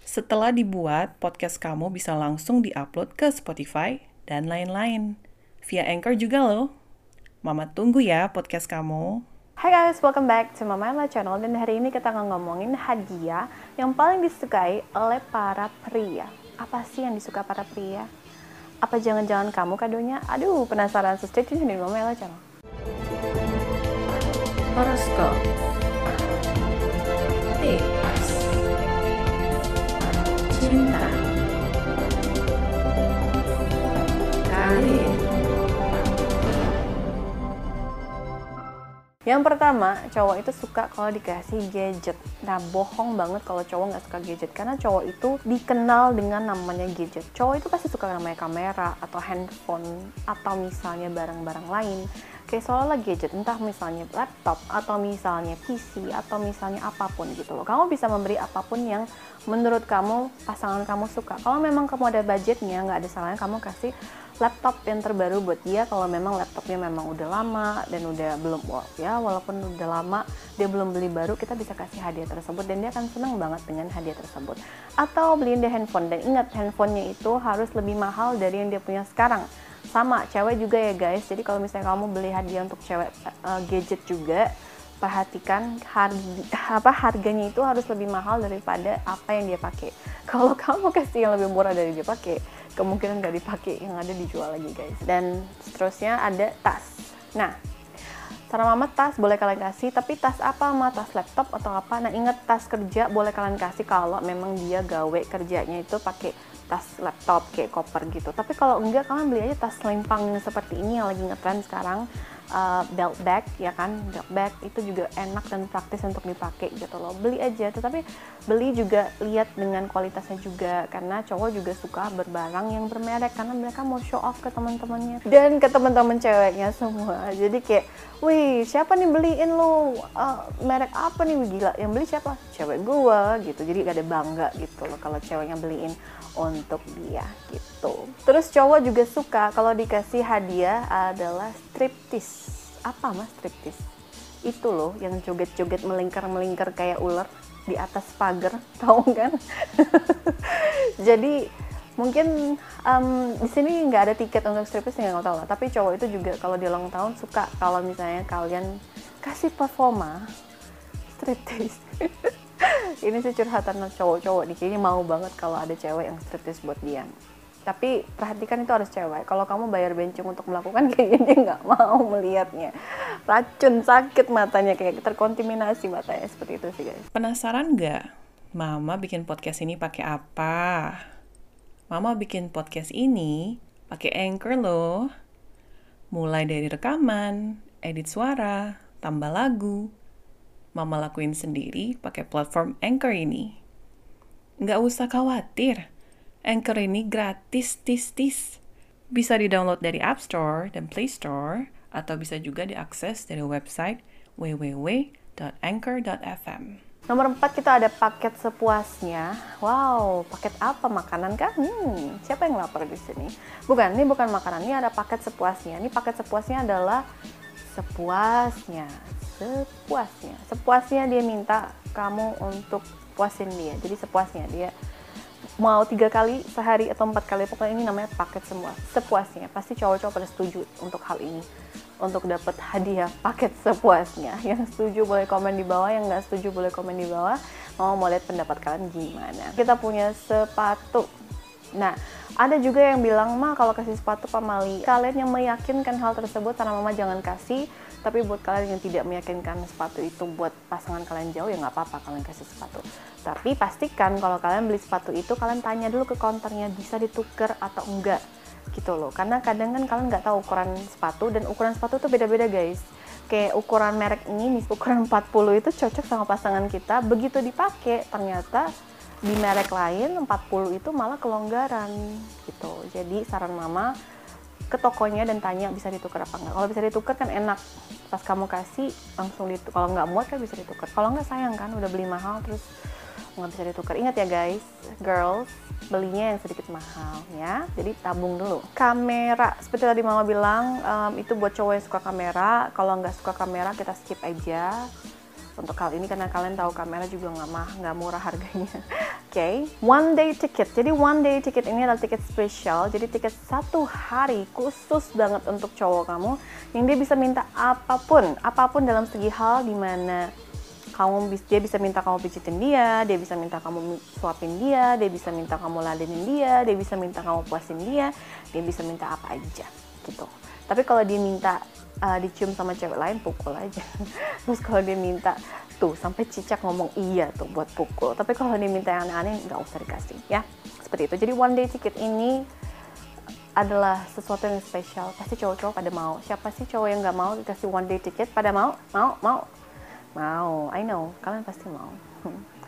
Setelah dibuat, podcast kamu bisa langsung diupload ke Spotify dan lain-lain. Via Anchor juga loh. Mama tunggu ya podcast kamu. Hai guys, welcome back to Mama Ella Channel dan hari ini kita akan ngomongin hadiah yang paling disukai oleh para pria. Apa sih yang disuka para pria? Apa jangan-jangan kamu kadonya? Aduh, penasaran. So stay tune di Mama Ella Channel. Horoscope Cinta Karir Yang pertama, cowok itu suka kalau dikasih gadget. Nah, bohong banget kalau cowok nggak suka gadget. Karena cowok itu dikenal dengan namanya gadget. Cowok itu pasti suka namanya kamera, atau handphone, atau misalnya barang-barang lain. Kayak seolah gadget, entah misalnya laptop, atau misalnya PC, atau misalnya apa pun gitu loh. Kamu bisa memberi apa pun yang menurut kamu, pasangan kamu suka. Kalau memang kamu ada budgetnya, nggak ada salahnya kamu kasih laptop yang terbaru buat dia kalau memang laptopnya memang udah lama dan udah belum ya walaupun udah lama dia belum beli baru kita bisa kasih hadiah tersebut dan dia akan senang banget dengan hadiah tersebut atau beliin dia handphone dan ingat handphonenya itu harus lebih mahal dari yang dia punya sekarang sama cewek juga ya guys jadi kalau misalnya kamu beli hadiah untuk cewek uh, gadget juga perhatikan harga apa harganya itu harus lebih mahal daripada apa yang dia pakai. Kalau kamu kasih yang lebih murah dari dia pakai, kemungkinan nggak dipakai yang ada dijual lagi guys. Dan seterusnya ada tas. Nah, cara mama tas boleh kalian kasih, tapi tas apa mama tas laptop atau apa? Nah ingat tas kerja boleh kalian kasih kalau memang dia gawe kerjanya itu pakai tas laptop kayak koper gitu. Tapi kalau enggak kalian beli aja tas lempang seperti ini yang lagi ngetren sekarang uh, belt bag ya kan? Belt bag itu juga enak dan praktis untuk dipakai gitu loh. Beli aja tetapi beli juga lihat dengan kualitasnya juga karena cowok juga suka berbarang yang bermerek karena mereka mau show off ke teman-temannya. Dan ke teman-teman ceweknya semua. Jadi kayak wih siapa nih beliin lo uh, merek apa nih? Gila yang beli siapa? Cewek gua gitu. Jadi gak ada bangga gitu loh kalau ceweknya beliin untuk dia gitu. Terus cowok juga suka kalau dikasih hadiah adalah striptis. Apa mas striptis? Itu loh yang joget-joget melingkar-melingkar kayak ular di atas pagar, tahu kan? Jadi mungkin um, di sini nggak ada tiket untuk striptis nggak tahu lah. Tapi cowok itu juga kalau di ulang tahun suka kalau misalnya kalian kasih performa striptis. ini sih curhatan cowok-cowok nih kayaknya mau banget kalau ada cewek yang striptis buat dia tapi perhatikan itu harus cewek. Kalau kamu bayar bencong untuk melakukan kayaknya dia nggak mau melihatnya. Racun sakit matanya kayak terkontaminasi matanya. Seperti itu sih guys. Penasaran nggak? Mama bikin podcast ini pakai apa? Mama bikin podcast ini pakai anchor loh. Mulai dari rekaman edit suara tambah lagu. Mama lakuin sendiri pakai platform Anchor ini. Nggak usah khawatir, Anchor ini gratis tis-tis. Bisa di-download dari App Store dan Play Store, atau bisa juga diakses dari website www.anchor.fm. Nomor 4 kita ada paket sepuasnya. Wow, paket apa makanan kan? Hmm, siapa yang lapar di sini? Bukan, ini bukan makanan, ini ada paket sepuasnya. Ini paket sepuasnya adalah sepuasnya sepuasnya sepuasnya dia minta kamu untuk puasin dia jadi sepuasnya dia mau tiga kali sehari atau empat kali pokoknya ini namanya paket semua. Sepuasnya pasti cowok-cowok pada setuju untuk hal ini. Untuk dapat hadiah paket sepuasnya. Yang setuju boleh komen di bawah yang nggak setuju boleh komen di bawah. Mau mau lihat pendapat kalian gimana. Kita punya sepatu. Nah ada juga yang bilang mah kalau kasih sepatu pamali kalian yang meyakinkan hal tersebut karena mama jangan kasih tapi buat kalian yang tidak meyakinkan sepatu itu buat pasangan kalian jauh ya nggak apa-apa kalian kasih sepatu. Tapi pastikan kalau kalian beli sepatu itu kalian tanya dulu ke counternya bisa ditukar atau enggak gitu loh. Karena kadang kan kalian nggak tahu ukuran sepatu dan ukuran sepatu tuh beda-beda guys. Kayak ukuran merek ini ukuran 40 itu cocok sama pasangan kita. Begitu dipakai ternyata di merek lain 40 itu malah kelonggaran gitu. Jadi saran mama ke tokonya dan tanya bisa ditukar apa enggak? Kalau bisa ditukar kan enak. Pas kamu kasih langsung ditukar kalau nggak muat kan bisa ditukar. Kalau nggak sayang kan udah beli mahal terus nggak bisa ditukar. Ingat ya guys girls belinya yang sedikit mahal ya. Jadi tabung dulu. Kamera seperti tadi mama bilang um, itu buat cowok yang suka kamera. Kalau nggak suka kamera kita skip aja untuk kali ini karena kalian tahu kamera juga nggak mah nggak murah harganya. Oke, okay. one day ticket. Jadi one day ticket ini adalah tiket spesial. Jadi tiket satu hari khusus banget untuk cowok kamu yang dia bisa minta apa pun, apa pun dalam segi hal di mana kamu dia bisa minta kamu pijitin dia, dia bisa minta kamu suapin dia, dia bisa minta kamu ladenin dia, dia bisa minta kamu puasin dia, dia bisa minta apa aja gitu. Tapi kalau dia minta uh, dicium sama cewek lain pukul aja. Terus kalau dia minta tuh sampai cicak ngomong iya tuh buat pukul. Tapi kalau dia minta yang aneh-aneh nggak usah dikasih ya. Seperti itu. Jadi one day ticket ini adalah sesuatu yang spesial. Pasti cowok-cowok pada mau. Siapa sih cowok yang nggak mau dikasih one day ticket? Pada mau? Mau? Mau? Mau. I know. Kalian pasti mau.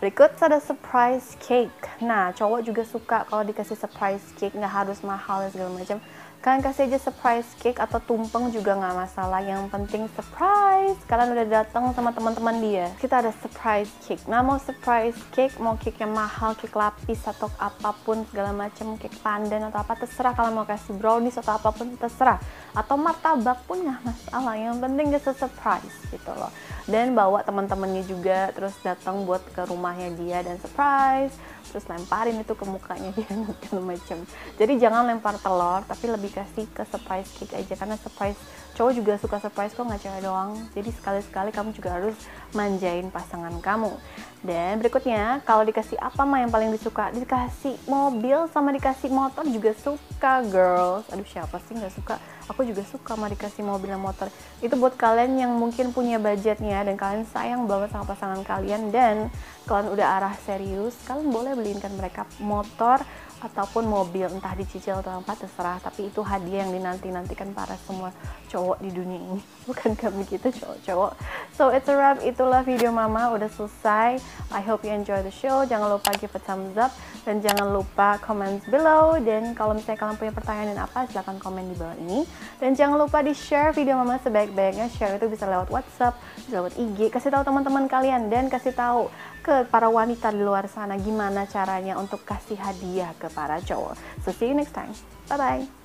Berikut ada surprise cake. Nah, cowok juga suka kalau dikasih surprise cake, nggak harus mahal segala macam kalian kasih aja surprise cake atau tumpeng juga nggak masalah. Yang penting surprise. Kalian udah datang sama teman-teman dia. Kita ada surprise cake. Nah mau surprise cake mau cake yang mahal cake lapis atau apa pun segala macam cake pandan atau apa terserah. Kalian mau kasih brownies atau apa pun terserah. Atau martabak pun nggak masalah. Yang penting just surprise gitu loh. Dan bawa teman-temannya juga terus datang buat ke rumahnya dia dan surprise terus lemparin itu ke mukanya dia macam. Jadi jangan lempar telur tapi lebih kasih ke surprise cake aja. Karena surprise cowok juga suka surprise kok nggak cewek doang. Jadi sekali-sekali kamu juga harus manjain pasangan kamu. Dan berikutnya kalau dikasih apa mah yang paling disuka? Dikasih mobil sama dikasih motor juga suka girls. Aduh siapa sih nggak suka? Aku juga suka sama dikasih mobil dan motor. Itu buat kalian yang mungkin punya budgetnya dan kalian sayang banget sama pasangan kalian. Dan kalian udah arah serius kalian boleh beliinkan mereka motor ataupun mobil entah dicicil atau apa terserah. Tapi itu hadiah yang dinanti nantikan para semua cowok di dunia ini. Bukan kami kita cowok-cowok. So it's a wrap. Itulah video mama. Udah selesai. I hope you enjoy the show. Jangan lupa give a thumbs up. Dan jangan lupa comment below. Dan kalau misalnya kalian punya pertanyaan dan apa silahkan komen di bawah ini. Dan jangan lupa di share video mama sebaik-baiknya. Share itu bisa lewat WhatsApp bisa lewat IG kasih tahu teman-teman kalian. Dan kasih tahu ke para wanita di luar sana gimana caranya untuk kasih hadiah ke So see you next time. Bye bye.